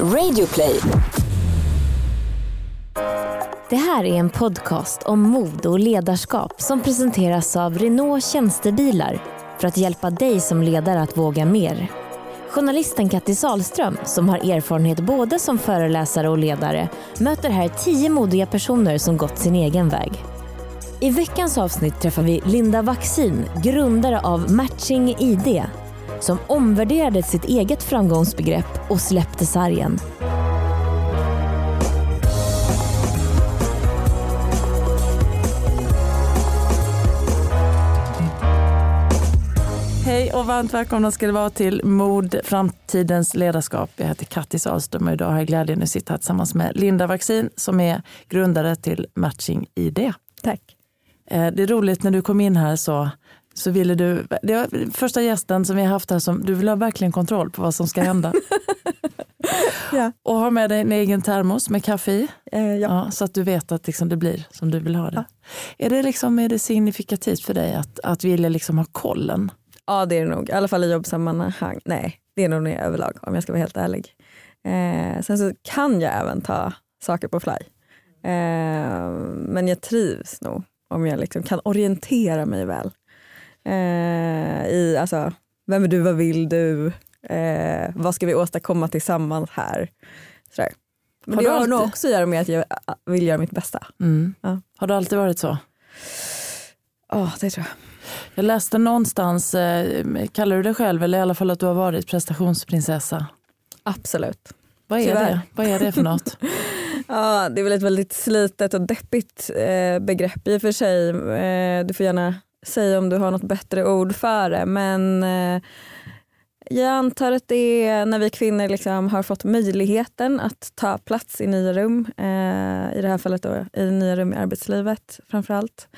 Radioplay. Det här är en podcast om mod och ledarskap som presenteras av Renault Tjänstebilar för att hjälpa dig som ledare att våga mer. Journalisten Kattis Salström, som har erfarenhet både som föreläsare och ledare, möter här tio modiga personer som gått sin egen väg. I veckans avsnitt träffar vi Linda Vaccin, grundare av Matching ID, som omvärderade sitt eget framgångsbegrepp och släppte sargen. Hej och varmt välkomna ska det vara till Mod, framtidens ledarskap. Jag heter Katti Sahlström och idag har jag glädjen att sitta här tillsammans med Linda Vaccin som är grundare till Matching ID. Tack. Eh, det är roligt när du kom in här så, så ville du, det var första gästen som vi har haft här som, du vill ha verkligen kontroll på vad som ska hända. Ja. Och har med dig en egen termos med kaffe i. Eh, ja. Ja, så att du vet att liksom det blir som du vill ha det. Är, det liksom, är det signifikativt för dig att, att vilja liksom ha kollen? Ja det är det nog, i alla fall i jobbsammanhang. Nej, det är nog det överlag om jag ska vara helt ärlig. Eh, sen så kan jag även ta saker på fly. Eh, men jag trivs nog om jag liksom kan orientera mig väl. Eh, I alltså, vem är du, vad vill du, eh, vad ska vi åstadkomma tillsammans här. Sådär. Men Har det du har nog också att göra med att jag vill göra mitt bästa. Mm. Ja. Har det alltid varit så? Ja, det tror jag. Jag läste någonstans, eh, kallar du dig själv eller i alla fall att du har varit prestationsprinsessa? Absolut. Vad är Tyvärr. det? Vad är det för något? Ja, det är väl ett väldigt slitet och deppigt eh, begrepp i och för sig. Eh, du får gärna säga om du har något bättre ord för det. Men eh, jag antar att det är när vi kvinnor liksom har fått möjligheten att ta plats i nya rum. Eh, I det här fallet då, i nya rum i arbetslivet framförallt.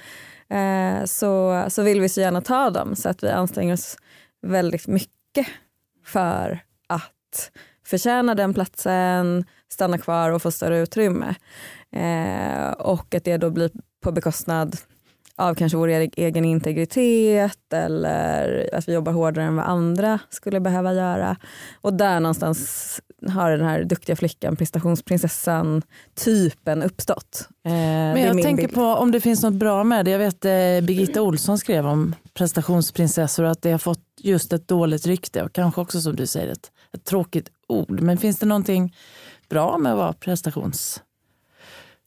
Eh, så, så vill vi så gärna ta dem så att vi anstränger oss väldigt mycket för att förtjäna den platsen, stanna kvar och få större utrymme. Eh, och att det då blir på bekostnad av kanske vår egen integritet eller att vi jobbar hårdare än vad andra skulle behöva göra. Och där någonstans har den här duktiga flickan, prestationsprinsessan typen uppstått. Eh, Men jag tänker bild. på om det finns något bra med det. Jag vet eh, Birgitta Olsson skrev om prestationsprinsessor och att det har fått just ett dåligt rykte och kanske också som du säger ett, ett tråkigt ord. Men finns det någonting bra med att vara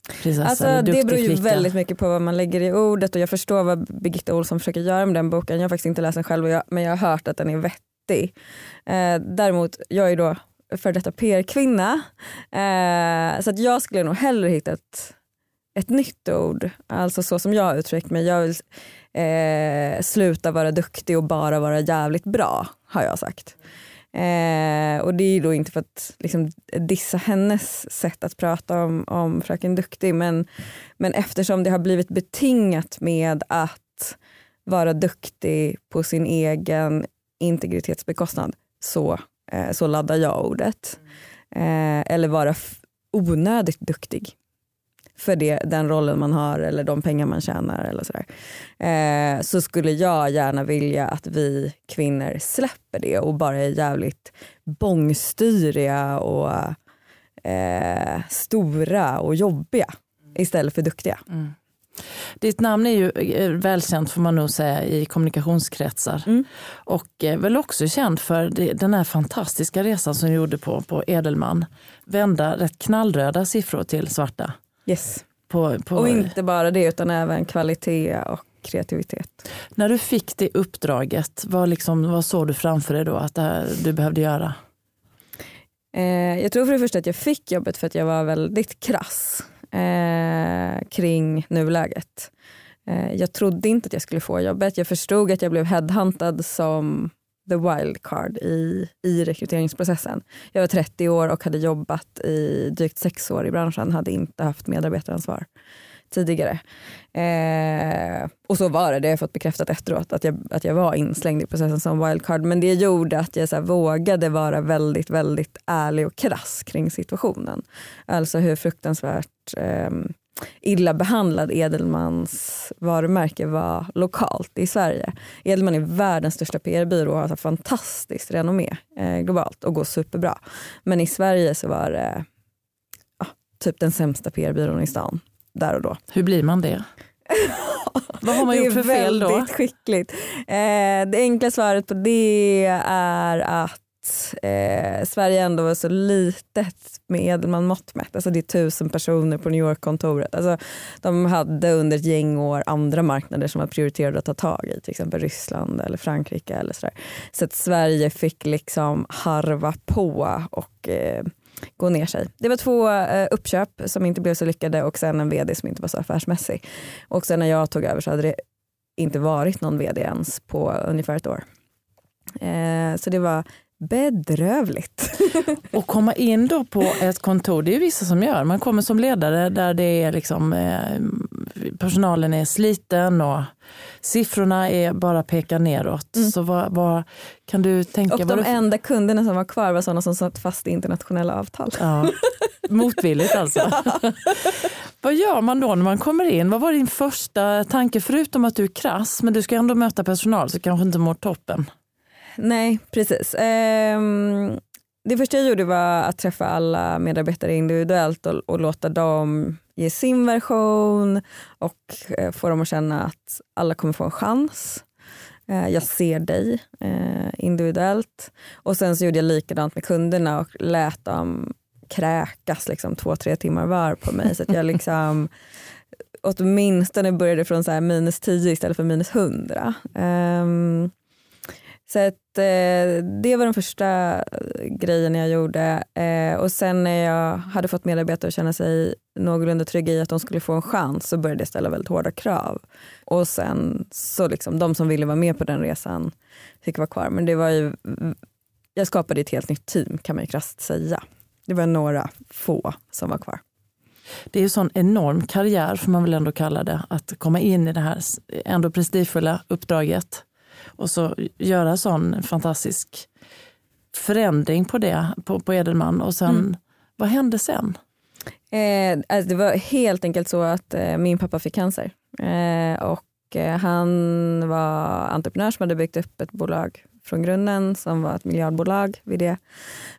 prestationsprinsessa? Alltså, det beror ju flicka? väldigt mycket på vad man lägger i ordet och jag förstår vad Birgitta Olsson försöker göra med den boken. Jag har faktiskt inte läst den själv men jag har hört att den är vettig. Eh, däremot, jag är då för detta PR-kvinna eh, så att jag skulle nog hellre hitta ett, ett nytt ord, alltså så som jag har uttryckt mig. Jag vill eh, sluta vara duktig och bara vara jävligt bra har jag sagt. Eh, och det är ju då inte för att liksom, dissa hennes sätt att prata om, om Fröken Duktig men, men eftersom det har blivit betingat med att vara duktig på sin egen integritetsbekostnad så, eh, så laddar jag ordet. Eh, eller vara onödigt duktig för det, den rollen man har eller de pengar man tjänar eller sådär. Eh, så skulle jag gärna vilja att vi kvinnor släpper det och bara är jävligt bångstyriga och eh, stora och jobbiga istället för duktiga. Mm. Ditt namn är ju eh, välkänt får man nog säga i kommunikationskretsar. Mm. Och eh, väl också känd för den här fantastiska resan som du gjorde på, på Edelman. Vända rätt knallröda siffror till svarta. Yes. På, på, Och inte bara det utan även kvalitet och kreativitet. När du fick det uppdraget, vad, liksom, vad såg du framför dig då att här, du behövde göra? Eh, jag tror för det första att jag fick jobbet för att jag var väldigt krass eh, kring nuläget. Eh, jag trodde inte att jag skulle få jobbet. Jag förstod att jag blev headhuntad som the wildcard i, i rekryteringsprocessen. Jag var 30 år och hade jobbat i drygt sex år i branschen, hade inte haft medarbetaransvar tidigare. Eh, och så var det, det har jag fått bekräftat efteråt, att jag, att jag var inslängd i processen som wildcard. Men det gjorde att jag så här, vågade vara väldigt, väldigt ärlig och krass kring situationen. Alltså hur fruktansvärt eh, illa behandlad Edelmans varumärke var lokalt i Sverige. Edelman är världens största PR-byrå och har ett fantastiskt renommé eh, globalt och går superbra. Men i Sverige så var det ja, typ den sämsta PR-byrån i stan där och då. Hur blir man det? Vad har man gjort för fel då? Det är väldigt skickligt. Eh, det enkla svaret på det är att eh, Sverige ändå var så litet med Edelman mått mätt. Alltså det är tusen personer på New York-kontoret. Alltså, de hade under ett gäng år andra marknader som var prioriterade att ta tag i, till exempel Ryssland eller Frankrike. Eller så så att Sverige fick liksom harva på och eh, gå ner sig. Det var två eh, uppköp som inte blev så lyckade och sen en vd som inte var så affärsmässig. Och sen när jag tog över så hade det inte varit någon vd ens på ungefär ett år. Eh, så det var bedrövligt. och komma in då på ett kontor, det är vissa som gör. Man kommer som ledare där det är liksom, eh, personalen är sliten och siffrorna är bara pekar neråt. Mm. Så vad, vad, kan du tänka? Och de du... enda kunderna som var kvar var sådana som satt fast i internationella avtal. Ja, motvilligt alltså. Ja. vad gör man då när man kommer in? Vad var din första tanke, förutom att du är krass, men du ska ändå möta personal så kanske inte mår toppen? Nej, precis. Um, det första jag gjorde var att träffa alla medarbetare individuellt och, och låta dem ge sin version och eh, få dem att känna att alla kommer få en chans. Eh, jag ser dig eh, individuellt. Och sen så gjorde jag likadant med kunderna och lät dem kräkas liksom, två, tre timmar var på mig. Så att jag liksom åtminstone började från så här minus 10 istället för minus 100. Um, ehm, så att, Eh, det var den första eh, grejen jag gjorde. Eh, och sen när jag hade fått medarbetare att känna sig någorlunda trygga i att de skulle få en chans så började jag ställa väldigt hårda krav. Och sen så liksom de som ville vara med på den resan fick vara kvar. Men det var ju, jag skapade ett helt nytt team kan man ju krasst säga. Det var några få som var kvar. Det är en sån enorm karriär, får man väl ändå kalla det, att komma in i det här ändå prestigefulla uppdraget och så göra sån fantastisk förändring på det, på, på Edelman. Och sen, mm. vad hände sen? Eh, alltså det var helt enkelt så att eh, min pappa fick cancer. Eh, och eh, han var entreprenör som hade byggt upp ett bolag från grunden som var ett miljardbolag vid det,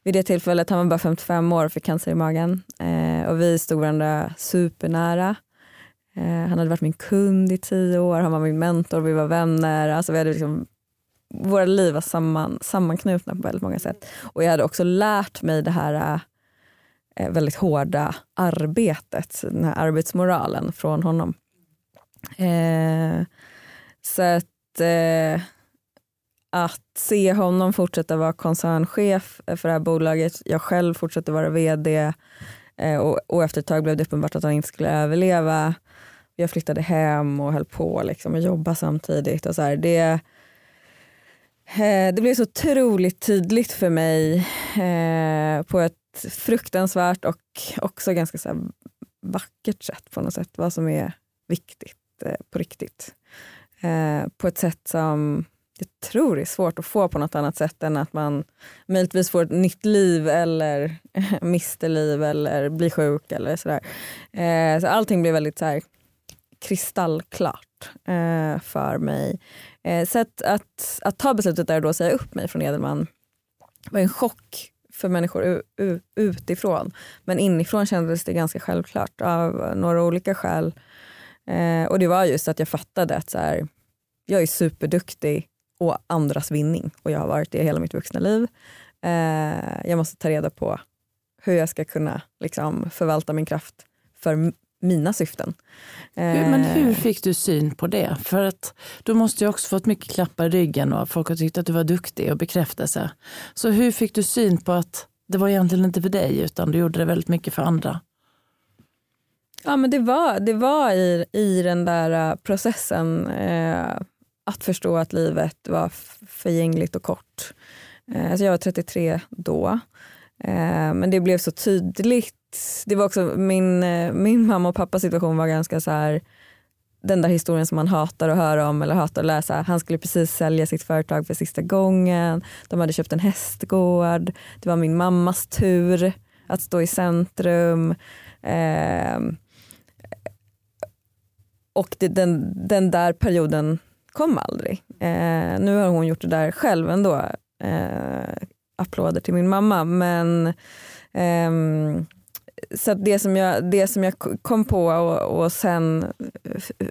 vid det tillfället. Han var bara 55 år och fick cancer i magen. Eh, och vi stod varandra supernära. Eh, han hade varit min kund i tio år, han var min mentor, vi var vänner. Alltså vi hade liksom, våra liv var samman, sammanknutna på väldigt många sätt. Och jag hade också lärt mig det här eh, väldigt hårda arbetet, den här arbetsmoralen från honom. Eh, så att, eh, att se honom fortsätta vara koncernchef för det här bolaget, jag själv fortsätter vara vd eh, Eh, och, och efter ett tag blev det uppenbart att han inte skulle överleva jag flyttade hem och höll på liksom och jobba samtidigt. Och så här, det, eh, det blev så otroligt tydligt för mig eh, på ett fruktansvärt och också ganska så här, vackert sätt på något sätt vad som är viktigt eh, på riktigt. Eh, på ett sätt som jag tror det är svårt att få på något annat sätt än att man möjligtvis får ett nytt liv eller mister liv eller blir sjuk eller sådär. Eh, så allting blir väldigt så här, kristallklart eh, för mig. Eh, så att, att, att, ta beslutet där och då säga upp mig från Edelman var en chock för människor utifrån. Men inifrån kändes det ganska självklart av några olika skäl. Eh, och det var just att jag fattade att så här, jag är superduktig och andras vinning och jag har varit det hela mitt vuxna liv. Eh, jag måste ta reda på hur jag ska kunna liksom, förvalta min kraft för mina syften. Men hur eh. fick du syn på det? För att du måste ju också fått mycket klappar i ryggen och folk har tyckt att du var duktig och bekräftelse. Så hur fick du syn på att det var egentligen inte för dig utan du gjorde det väldigt mycket för andra? Ja men det var, det var i, i den där äh, processen eh, att förstå att livet var förgängligt och kort. Eh, alltså jag var 33 då. Eh, men det blev så tydligt det var också min, eh, min mamma och pappas situation var ganska så här den där historien som man hatar att höra om eller hatar att läsa. Han skulle precis sälja sitt företag för sista gången. De hade köpt en hästgård. Det var min mammas tur att stå i centrum. Eh, och det, den, den där perioden kom aldrig. Eh, nu har hon gjort det där själv ändå. Eh, applåder till min mamma. Men ehm, så det som, jag, det som jag kom på och, och sen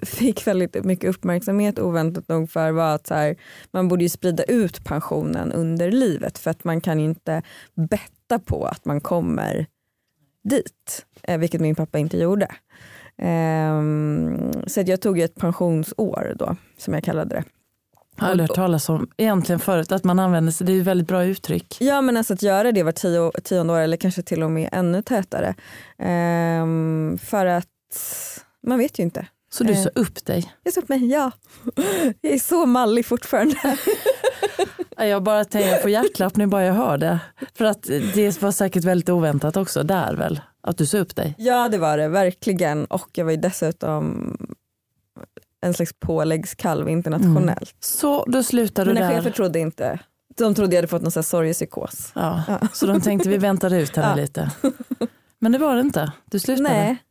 fick väldigt mycket uppmärksamhet oväntat nog för var att så här, man borde ju sprida ut pensionen under livet för att man kan inte betta på att man kommer dit, eh, vilket min pappa inte gjorde. Um, så jag tog ett pensionsår då, som jag kallade det. Jag har hört talas om egentligen förut att man använder sig, det är ett väldigt bra uttryck. Ja men alltså att göra det var tio, tionde år eller kanske till och med ännu tätare. Um, för att man vet ju inte. Så du sa upp dig? Jag sa upp mig, ja. Jag är så mallig fortfarande. jag bara tänker, får hjärtklapp nu bara jag hör det. För att det var säkert väldigt oväntat också där väl? Att du sa upp dig? Ja det var det verkligen och jag var ju dessutom en slags påläggskalv internationellt. Mm. Så då slutade Mina du där? Mina chefer trodde inte. De trodde jag hade fått någon sorgepsykos. Ja, ja. Så de tänkte vi väntar ut henne ja. lite. Men det var det inte? Du slutade? Nej.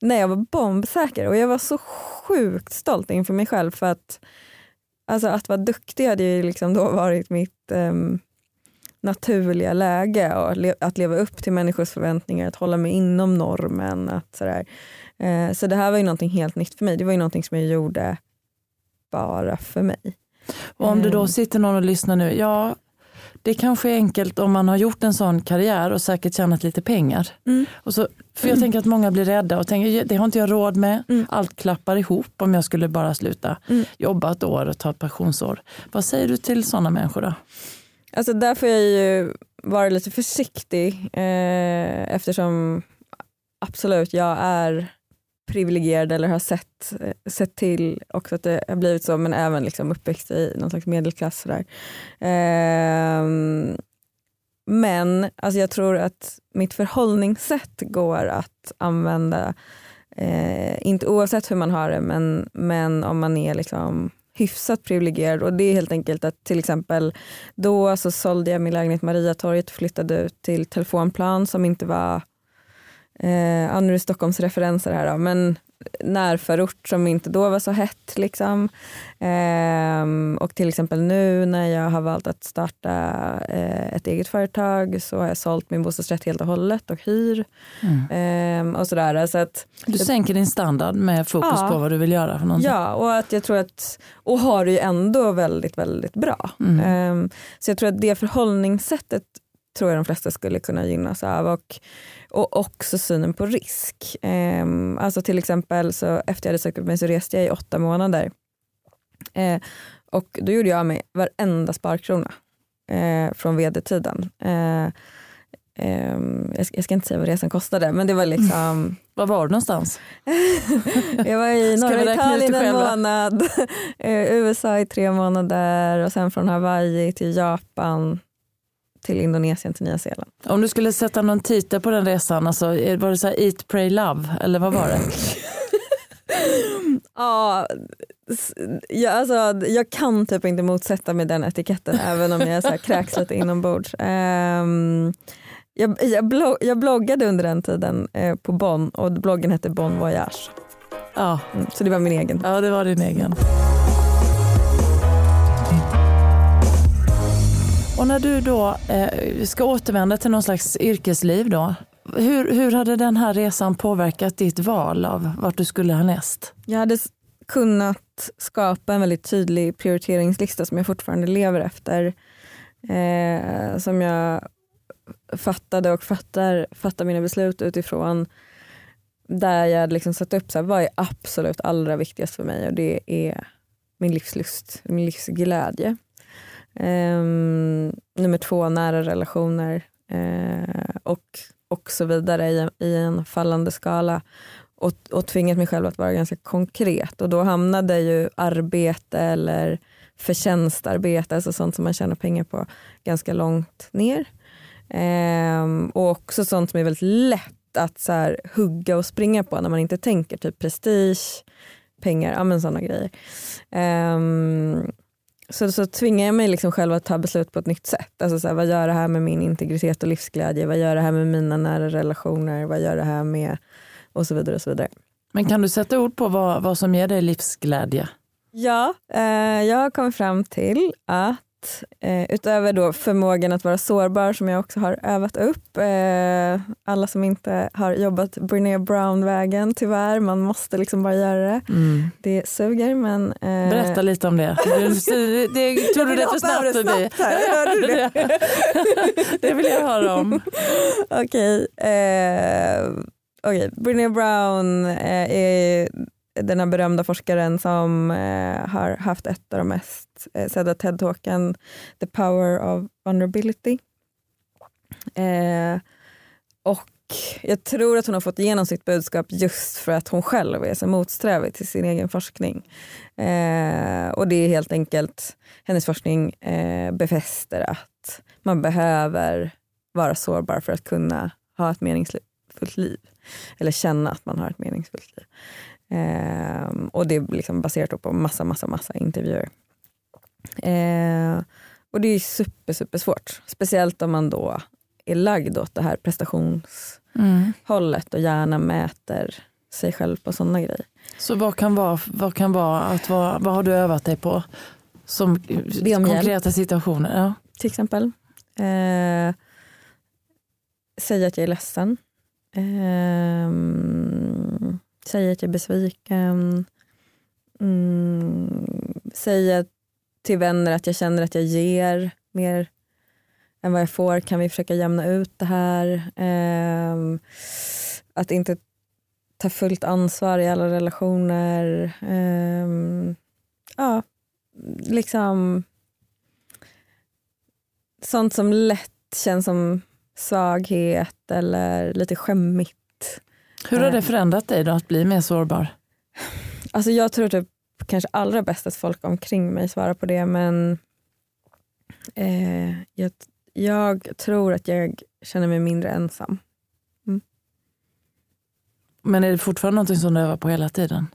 Nej, jag var bombsäker och jag var så sjukt stolt inför mig själv för att alltså, att vara duktig hade ju liksom då varit mitt um, naturliga läge och att leva upp till människors förväntningar, att hålla mig inom normen. Att sådär. Eh, så det här var ju någonting helt nytt för mig. Det var ju någonting som jag gjorde bara för mig. Och om det då eh. sitter någon och lyssnar nu, ja det kanske är enkelt om man har gjort en sån karriär och säkert tjänat lite pengar. Mm. Och så, för jag mm. tänker att många blir rädda och tänker det har inte jag råd med. Mm. Allt klappar ihop om jag skulle bara sluta mm. jobba ett år och ta ett pensionsår. Vad säger du till sådana människor då? Alltså där får jag ju vara lite försiktig eh, eftersom absolut jag är privilegierad eller har sett, eh, sett till också att det har blivit så men även liksom uppväxt i någon slags medelklass. Sådär. Eh, men alltså jag tror att mitt förhållningssätt går att använda, eh, inte oavsett hur man har det men, men om man är liksom hyfsat privilegierad. Och det är helt enkelt att till exempel då så sålde jag min lägenhet Mariatorget och flyttade ut till Telefonplan som inte var, eh, ja nu är det Stockholms referenser här då, men närförort som inte då var så hett. Liksom. Ehm, och till exempel nu när jag har valt att starta eh, ett eget företag så har jag sålt min bostadsrätt helt och hållet och hyr. Mm. Ehm, och sådär. Så att, du sänker din standard med fokus ja, på vad du vill göra? För någonting. ja, och att jag tror att, och har det ju ändå väldigt, väldigt bra. Mm. Ehm, så jag tror att det förhållningssättet tror jag de flesta skulle kunna gynnas av. Och, och också synen på risk. Eh, alltså till exempel så efter jag hade sökt upp mig så reste jag i åtta månader. Eh, och då gjorde jag med varenda sparkrona eh, från vd-tiden. Eh, ehm, jag, ska, jag, ska, inte säga vad resan kostade men det var liksom mm. Var var du någonstans? jag var i norra Italien en månad, eh, USA i tre månader och sen från Hawaii till Japan till Indonesien till Nya Zeeland. Om du skulle sätta någon titel på den resan, alltså, var det så här Eat, Pray, Love eller vad var det? ja, jag, alltså, jag kan typ inte motsätta mig den etiketten även om jag så här kräks lite inombords. Um, jag, jag, blogg, jag bloggade under den tiden eh, på Bonn och bloggen hette Bonn Voyage. Ja. Mm, så det var min egen. Ja det var din egen. Och när du då eh, ska återvända till någon slags yrkesliv då, hur, hur hade den här resan påverkat ditt val av vart du skulle härnäst? Jag hade kunnat skapa en väldigt tydlig prioriteringslista som jag fortfarande lever efter. Eh, som jag fattade och fattar, fattar mina beslut utifrån där jag liksom satt upp så här, vad är absolut allra viktigast för mig och det är min livslust, min livsglädje. Um, nummer två, nära relationer uh, och, och så vidare i, i en fallande skala och, och tvingat mig själv att vara ganska konkret och då hamnade ju arbete eller förtjänstarbete, alltså sånt som man tjänar pengar på, ganska långt ner. Um, och också sånt som är väldigt lätt att så här, hugga och springa på när man inte tänker, typ prestige, pengar, ja men sådana grejer. Um, så, så tvingar jag mig liksom själv att ta beslut på ett nytt sätt. Alltså så här, vad gör det här med min integritet och livsglädje? Vad gör det här med mina nära relationer? Vad gör det här med... Och så vidare. och så vidare. Men kan du sätta ord på vad, vad som ger dig livsglädje? Ja, eh, jag har kommit fram till att eh, utöver då förmågan att vara sårbar som jag också har övat upp, eh, alla som inte har jobbat Brené Brown-vägen tyvärr, man måste liksom bara göra det. Mm. Det suger men... Eh, Berätta lite om det. Du, det, det tog du det för snabbt förbi? det. det vill jag höra om. Okej. Eh, okay. Brené Brown eh, är den här berömda forskaren som eh, har haft ett av de mest eh, sedda TED-talken, The Power of Vulnerability. Eh, och jag tror att hon har fått igenom sitt budskap just för att hon själv är så motsträvig till sin egen forskning. Eh, och det är helt enkelt, hennes forskning eh, befäster att man behöver vara sårbar för att kunna ha ett meningsfullt liv. Eller känna att man har ett meningsfullt liv. Eh, och det är liksom baserat på massa, massa, massa intervjuer. Eh, och det är super, super svårt. Speciellt om man då är lagd åt det här prestationshållet och gärna mäter sig själv på sådana grejer. Så vad kan vara, vad kan vara att vara, vad har du övat dig på som konkreta situationer? Ja. Till exempel. Eh, säga att jag är ledsen. Eh, säga att jag är besviken. Mm, säga till vänner att jag känner att jag ger mer än vad jag får. Kan vi försöka jämna ut det här? Eh, att inte ta fullt ansvar i alla relationer. Eh, ja, liksom sånt som lätt känns som svaghet eller lite skämmigt hur har det förändrat dig då att bli mer sårbar? Alltså jag tror typ kanske allra bäst att folk omkring mig svarar på det men eh, jag, jag, tror att jag känner mig mindre ensam. Mm. Men är det fortfarande något som du övar på hela tiden?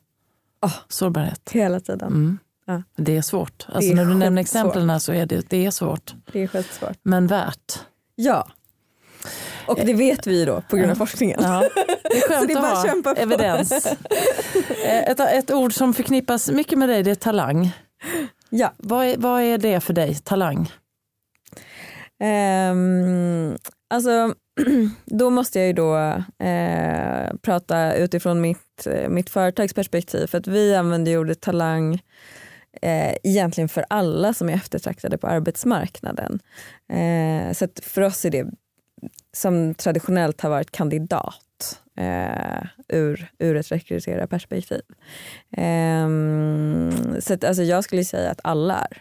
Oh, Sårbarhet? Hela tiden. Mm. Ja. Det är svårt. Alltså är när du nämner exemplen så är det, det är svårt. Det är skitsvårt. Men värt. Ja, och det vet vi då på grund av forskningen. Ja. Det är skönt det är att ha evidens. Eh, ett, ett ord som förknippas mycket med dig det är talang. Ja. Vad är, vad är det för dig, talang? Um, alltså, då måste jag ju då eh, prata utifrån mitt, mitt företagsperspektiv för att vi använder ordet talang eh, egentligen för alla som är eftertraktade på arbetsmarknaden. Eh, så för oss är det som traditionellt har varit kandidat eh, ur, ur ett rekryterarperspektiv. Eh, så att, alltså, jag skulle säga att alla är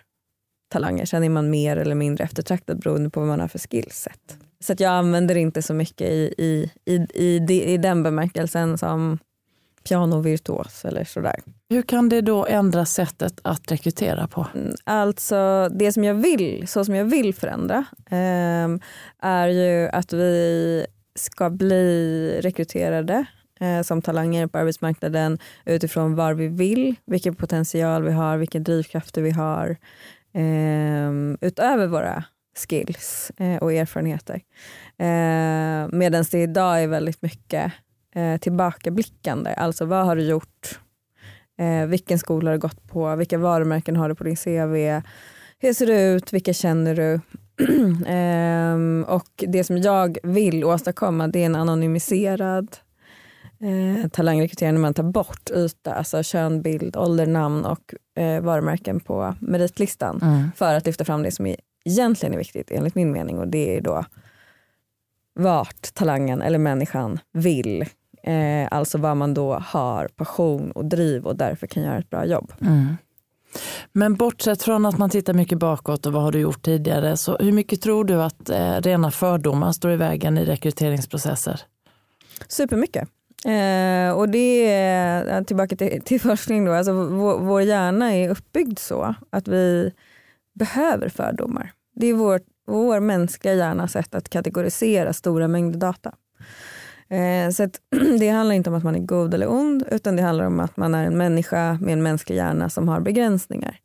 talanger. Sen är man mer eller mindre eftertraktad beroende på vad man har för skillset. Så att jag använder inte så mycket i, i, i, i, i den bemärkelsen som pianovirtuos eller sådär. Hur kan det då ändra sättet att rekrytera på? Mm, alltså det som jag vill, så som jag vill förändra eh, är ju att vi ska bli rekryterade eh, som talanger på arbetsmarknaden utifrån var vi vill, vilken potential vi har, vilka drivkrafter vi har eh, utöver våra skills eh, och erfarenheter. Eh, Medan det idag är väldigt mycket eh, tillbakablickande. Alltså vad har du gjort? Eh, vilken skola har du gått på? Vilka varumärken har du på din CV? Hur ser du ut? Vilka känner du? eh, och det som jag vill åstadkomma det är en anonymiserad eh, talangrekrytering när man tar bort yta, alltså kön, bild, ålder, namn och eh, varumärken på meritlistan mm. för att lyfta fram det som egentligen är viktigt enligt min mening och det är då vart talangen eller människan vill Eh, alltså vad man då har passion och driv och därför kan göra ett bra jobb. Mm. Men bortsett från att man tittar mycket bakåt och vad har du gjort tidigare, så hur mycket tror du att eh, rena fördomar står i vägen i rekryteringsprocesser? Supermycket. Eh, och det är eh, tillbaka till, till forskning då, alltså vår, vår hjärna är uppbyggd så att vi behöver fördomar. Det är vår, vår mänskliga hjärnas sätt att kategorisera stora mängder data. Eh, så det handlar inte om att man är god eller ond utan det handlar om att man är en människa med en mänsklig hjärna som har begränsningar.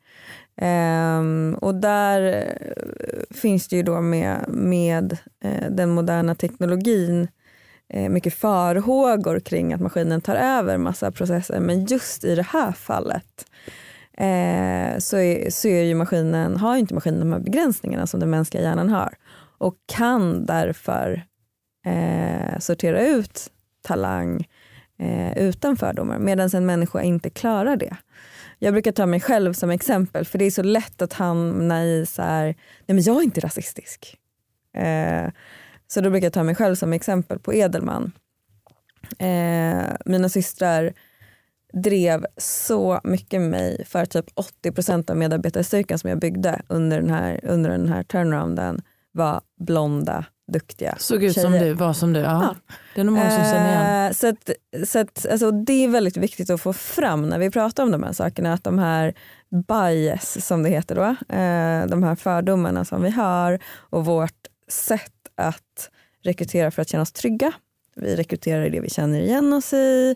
Eh, och där eh, finns det ju då med, med eh, den moderna teknologin eh, mycket farhågor kring att maskinen tar över massa processer. Men just i det här fallet eh, så, är, så är ju maskinen, har inte maskinen de här begränsningarna som den mänskliga hjärnan har och kan därför eh, sortera ut talang eh, utan fördomar medan en människa inte klarar det. Jag brukar ta mig själv som exempel för det är så lätt att hamna i så här, nej men jag är inte rasistisk. Eh, så då brukar jag ta mig själv som exempel på Edelman. Eh, mina systrar drev så mycket med mig för typ 80% av medarbetarstyrkan som jag byggde under den här, under den här turnarounden var blonda, duktiga Såg ut tjejer. som du, var som du. Ja. Ja. Det är nog många som känner igen. Eh, Så, att, så att, alltså, det är väldigt viktigt att få fram när vi pratar om de här sakerna att de här bias som det heter då, eh, de här fördomarna som vi har och vårt sätt att rekrytera för att känna oss trygga. Vi rekryterar i det vi känner igen oss i,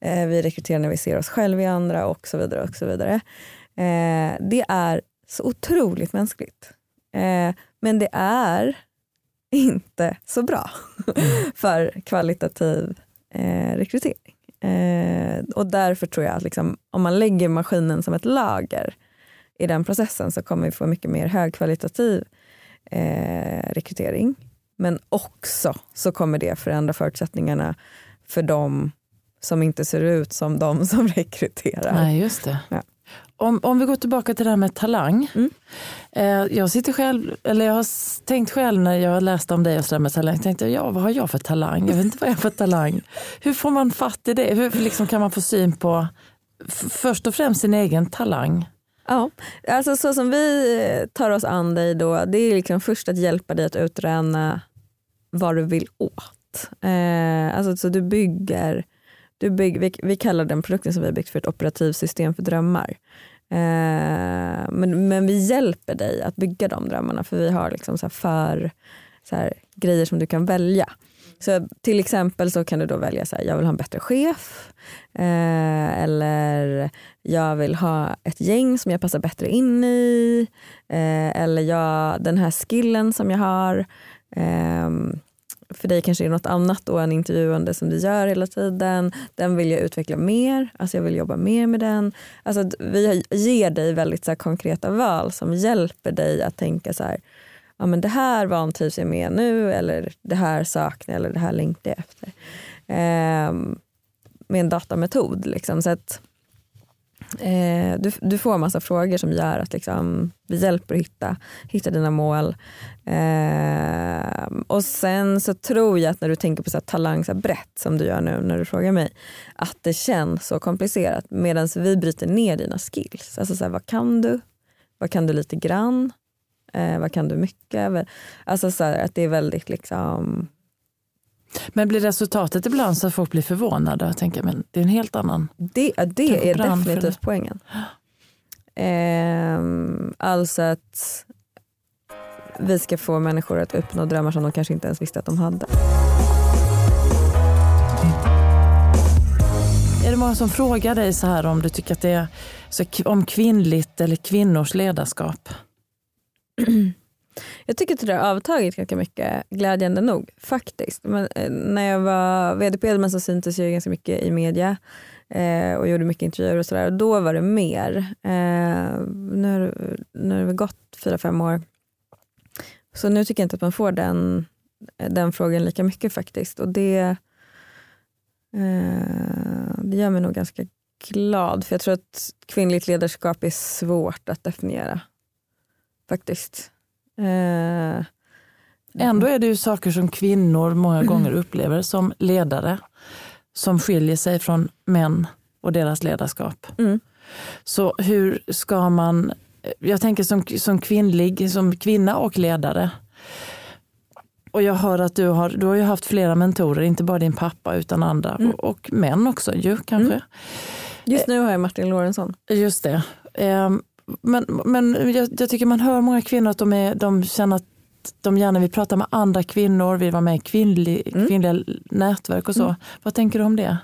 eh, vi rekryterar när vi ser oss själva i andra och så vidare. och så vidare. Eh, Det är så otroligt mänskligt. Eh, Men det är inte så bra för kvalitativ eh, rekrytering. Eh, och därför tror jag att liksom, om man lägger maskinen som ett lager i den processen så kommer vi få mycket mer högkvalitativ eh, rekrytering. Men också så kommer det förändra förutsättningarna för de som inte ser ut som de som rekryterar. Nej, just det. Ja. Om, om vi går tillbaka till det här med talang. Mm. Eh, jag sitter själv, eller jag har tänkt själv när jag läste om dig och så där med talang, tänkte jag, ja vad har jag för talang? Jag vet inte vad jag har för talang. Hur får man fatt i det? Hur liksom kan man få syn på först och främst sin egen talang? Ja, alltså så som vi eh, tar oss an dig då, det är liksom först att hjälpa dig att utröna vad du vill åt. Eh, alltså så du bygger, du bygger vi, vi kallar den produkten som vi har byggt för ett operativsystem för drömmar. Eh, men, men vi hjälper dig att bygga de drömmarna för vi har liksom så här för så här, grejer som du kan välja. Så till exempel så kan du då välja så här, jag vill ha en bättre chef eh, eller jag vill ha ett gäng som jag passar bättre in i eh, eller jag, den här skillen som jag har. eh, för dig kanske det är något annat då än intervjuande som du gör hela tiden. Den vill jag utveckla mer, alltså jag vill jobba mer med den. Alltså vi ger dig väldigt så här konkreta val som hjälper dig att tänka så här, ja men det här vantrivs jag med nu eller det här saknar jag eller det här längtar jag efter. Eh, med en datametod. Liksom, så att, eh, du, du får massa frågor som gör att liksom, vi hjälper att hitta, hitta dina mål. Eh, och sen så tror jag att när du tänker på så här, talang så här brett som du gör nu när du frågar mig, att det känns så komplicerat medan vi bryter ner dina skills. Alltså så här, vad kan du? Vad kan du lite grann? Eh, vad kan du mycket? Alltså så här, att det är väldigt liksom men blir resultatet ibland så att folk blir förvånade och tänker men det är en helt annan. Det, det Kanske är definitivt eller- poängen. Ehm, alltså att vi ska få människor att uppnå drömmar som de kanske inte ens visste att de hade. Är det många som frågar dig så här om du tycker att det är om kvinnligt eller kvinnors ledarskap? Jag tycker att det där har avtagit ganska mycket, glädjande nog. Faktiskt. Men, eh, när jag var vd på Edelman så syntes jag ganska mycket i media eh, och gjorde mycket intervjuer och sådär. Då var det mer. Eh, nu, har, det- nu har det gått fyra, fem år. Så nu tycker jag inte att man får den, eh, den frågan lika mycket faktiskt. Och det, eh, det gör mig nog ganska glad. För jag tror att kvinnligt ledarskap är svårt att definiera. Faktiskt. Eh, Ändå är det ju saker som kvinnor många gånger upplever som ledare som skiljer sig från män och deras ledarskap. Mm. Så hur ska man, jag tänker som, som kvinnlig, som kvinna och ledare. Och jag hör att du har, du har ju haft flera mentorer, inte bara din pappa utan andra Mm. och, och män också ju kanske. Just nu har jag Martin Lorentzon. Just det. Ehm, Men, men jag, jag tycker man hör många kvinnor att de, är, de känner att de gärna vill prata med andra kvinnor, vill vara med i kvinnlig, Mm. kvinnliga nätverk och så. Mm. Vad tänker du om det?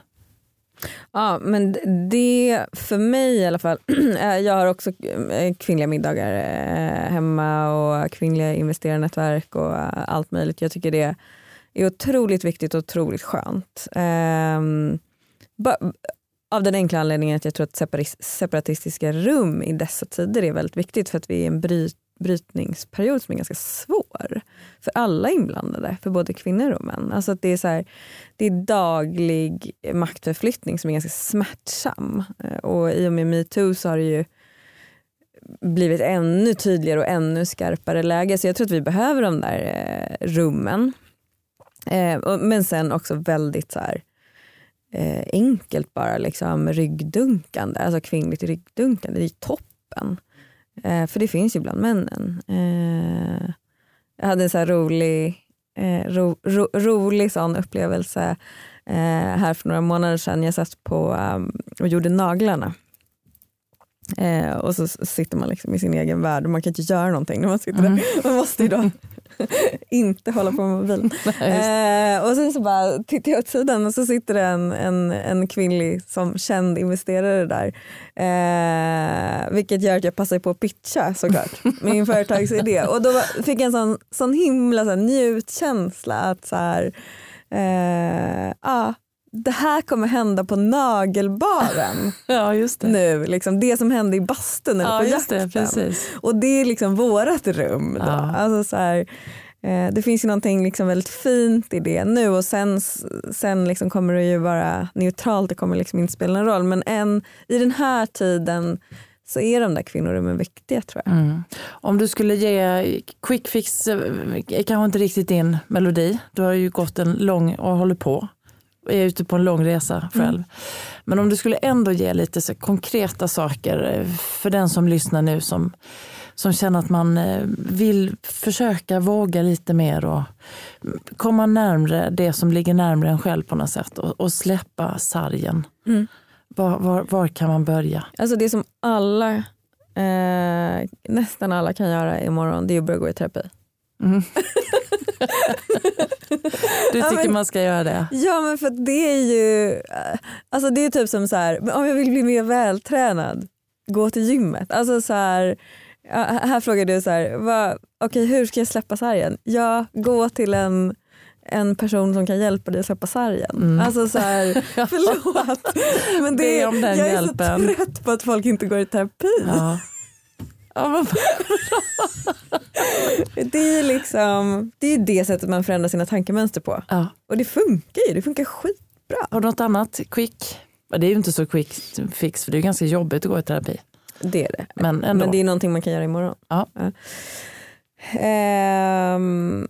Ja, men det för mig i alla fall. eh, jag har också eh, kvinnliga middagar eh, hemma och kvinnliga investerarnätverk och allt möjligt. Jag tycker det är otroligt viktigt och otroligt skönt. Um, av den enkla anledningen att jag tror att separatistiska rum i dessa tider är väldigt viktigt för att vi är i en bryt, brytningsperiod som är ganska svår för alla inblandade, för både kvinnor och män. Alltså att det, är så här, det är daglig maktförflyttning som är ganska smärtsam. Eh, och i och med metoo så har det ju blivit ännu tydligare och ännu skarpare läge. Så jag tror att vi behöver de där eh, rummen. Eh, men sen också väldigt så här, eh, enkelt bara liksom ryggdunkande, alltså kvinnligt ryggdunkande, det är toppen. Eh, för det finns ju bland männen. Eh, jag hade en så rolig, eh, ro, ro, rolig sån upplevelse eh, här för några månader sedan. Jag satt på um, och gjorde naglarna. Eh, och så sitter man liksom i sin egen värld och man kan inte göra någonting när man sitter mm. där. Man måste ju då inte hålla på med mobilen. eh, och sen så bara tittar jag åt sidan och så sitter det en, en, en kvinnlig som känd investerare där. Eh, vilket gör att jag passar på att pitcha såklart min företagsidé. Och då fick jag en sån, sån himla så här, njutkänsla att så här, eh, ah, det här kommer hända på nagelbaren ja, just det. nu. Liksom, det som hände i bastun eller ja, på jakten. Det, och det är liksom vårat rum. Då. Ja. Alltså, så här, eh, det finns ju någonting liksom väldigt fint i det nu och sen, sen liksom kommer det ju vara neutralt, det kommer liksom inte spela någon roll. Men än, i den här tiden så är de där kvinnorummen viktiga tror jag. Mm. Om du skulle ge quick fix, eh, kanske inte riktigt din melodi. Du har ju gått en lång och håller på är ute på en lång resa själv. Mm. Men om du skulle ändå ge lite så konkreta saker eh, för den som lyssnar nu som, som känner att man eh, vill försöka våga lite mer och komma närmre det som ligger närmre en själv på något sätt och, och släppa sargen. Mm. Var, var, var, kan man börja? Alltså det som alla, eh, nästan alla kan göra imorgon det är att börja gå i terapi. Mm. du tycker ja, men, man ska göra det? Ja men för det är ju, alltså det är typ som så här, om jag vill bli mer vältränad, gå till gymmet. Alltså så här, här frågar du så här, vad, okay, hur ska jag släppa sargen? Ja, gå till en en person som kan hjälpa dig att släppa sargen. Mm. Alltså så här, förlåt. Men det, det jag är hjälpen. så trött på att folk inte går i terapi. Ja. Det är liksom, det är det sättet man förändrar sina tankemönster på. Ja. Och det funkar ju, det funkar skitbra. Har du något annat quick? Det är ju inte så quick fix för det är ganska jobbigt att gå i terapi. Det är det. Men, ändå. Men det är någonting man kan göra imorgon. Ja. Ja. Um,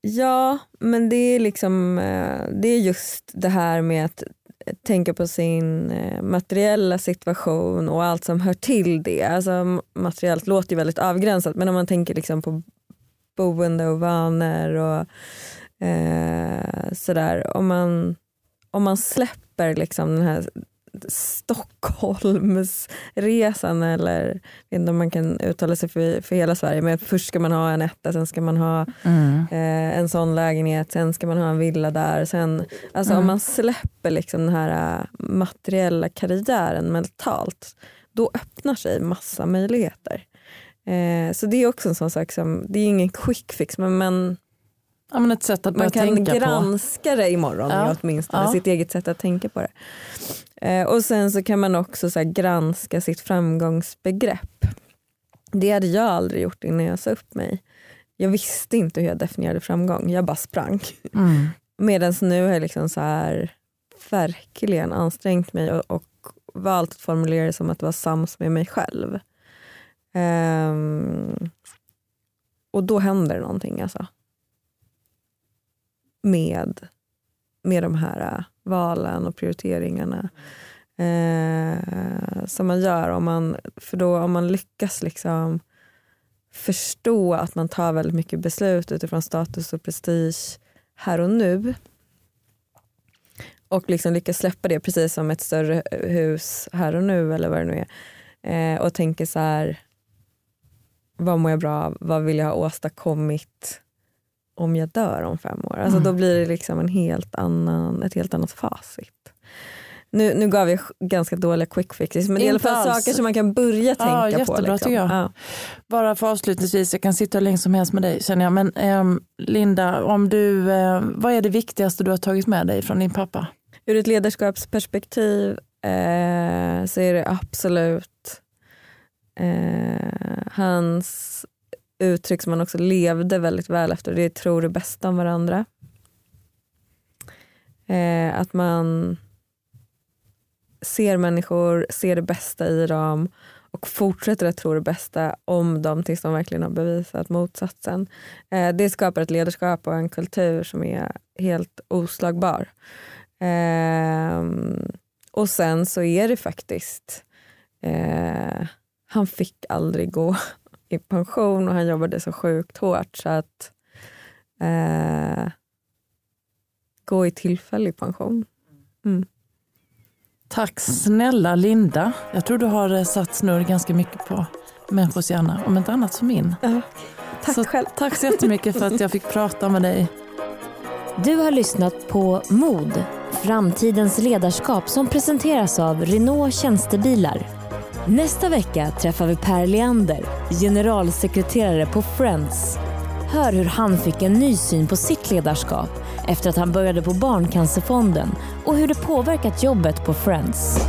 ja, men det är liksom eh, det är just det här med att tänka på sin eh, materiella situation och allt som hör till det. Alltså, materiellt låter ju väldigt avgränsat men om man tänker liksom på boende och vanor och eh, sådär. Om man, om man släpper liksom den här Stockholmsresan eller jag vet inte om man kan uttala sig för, för hela Sverige men först ska man ha en etta, sen ska man ha mm. eh, en sån lägenhet, sen ska man ha en villa där. Sen, alltså mm. Om man släpper liksom den här uh, materiella karriären mentalt då öppnar sig massa möjligheter. Eh, så det är också en sån sak som, det är ingen quick fix men, men Ja, men ett sätt att man kan granska på. det imorgon ja. åtminstone, ja. sitt eget sätt att tänka på det. Eh, och sen så kan man också så granska sitt framgångsbegrepp. Det hade jag aldrig gjort innan jag sa upp mig. Jag visste inte hur jag definierade framgång, jag bara sprang. Mm. Medan nu har jag liksom så här verkligen ansträngt mig och, och valt att formulera det som att vara sams med mig själv. Um, och då händer någonting alltså. Med, med de här äh, valen och prioriteringarna eh, som man gör. Om man, för då om man lyckas liksom förstå att man tar väldigt mycket beslut utifrån status och prestige här och nu och liksom lyckas släppa det precis som ett större hus här och nu eller vad det nu är eh, och tänker så här vad mår jag bra av, vad vill jag ha åstadkommit om jag dör om fem år. Alltså mm. Då blir det liksom en helt annan, ett helt annat facit. nu, nu gav vi ganska dåliga quick fixes men det är i alla Inte fall alls. saker som man kan börja tänka Ja, på. jättebra liksom. tycker jag. Ja. Bara för avslutningsvis, jag kan sitta hur länge som helst med dig känner jag. Men ehm, Linda, om du, eh, vad är det viktigaste du har tagit med dig från din pappa? Ur ett ledarskapsperspektiv eh, så är det absolut eh, hans uttryck som man också levde väldigt väl efter. Det är tro det bästa om varandra. Eh, att man ser människor, ser det bästa i dem och fortsätter att tro det bästa om dem tills de verkligen har bevisat motsatsen. Eh, det skapar ett ledarskap och en kultur som är helt oslagbar. Eh, och sen så är det faktiskt, eh, han fick aldrig gå i pension och han jobbade så sjukt hårt så att eh, gå i tillfällig pension. Tack snälla Linda. Jag tror du har eh, satt snurr ganska mycket på människors hjärna, om inte annat så min. Ja, tack Så själv. Tack så jättemycket för att jag fick prata med dig. Du har lyssnat på Mod, framtidens ledarskap som presenteras av Renault Tjänstebilar. Nästa vecka träffar vi Per Leander, generalsekreterare på Friends. Hör hur han fick en ny syn på sitt ledarskap efter att han började på Barncancerfonden och hur det påverkat jobbet på Friends.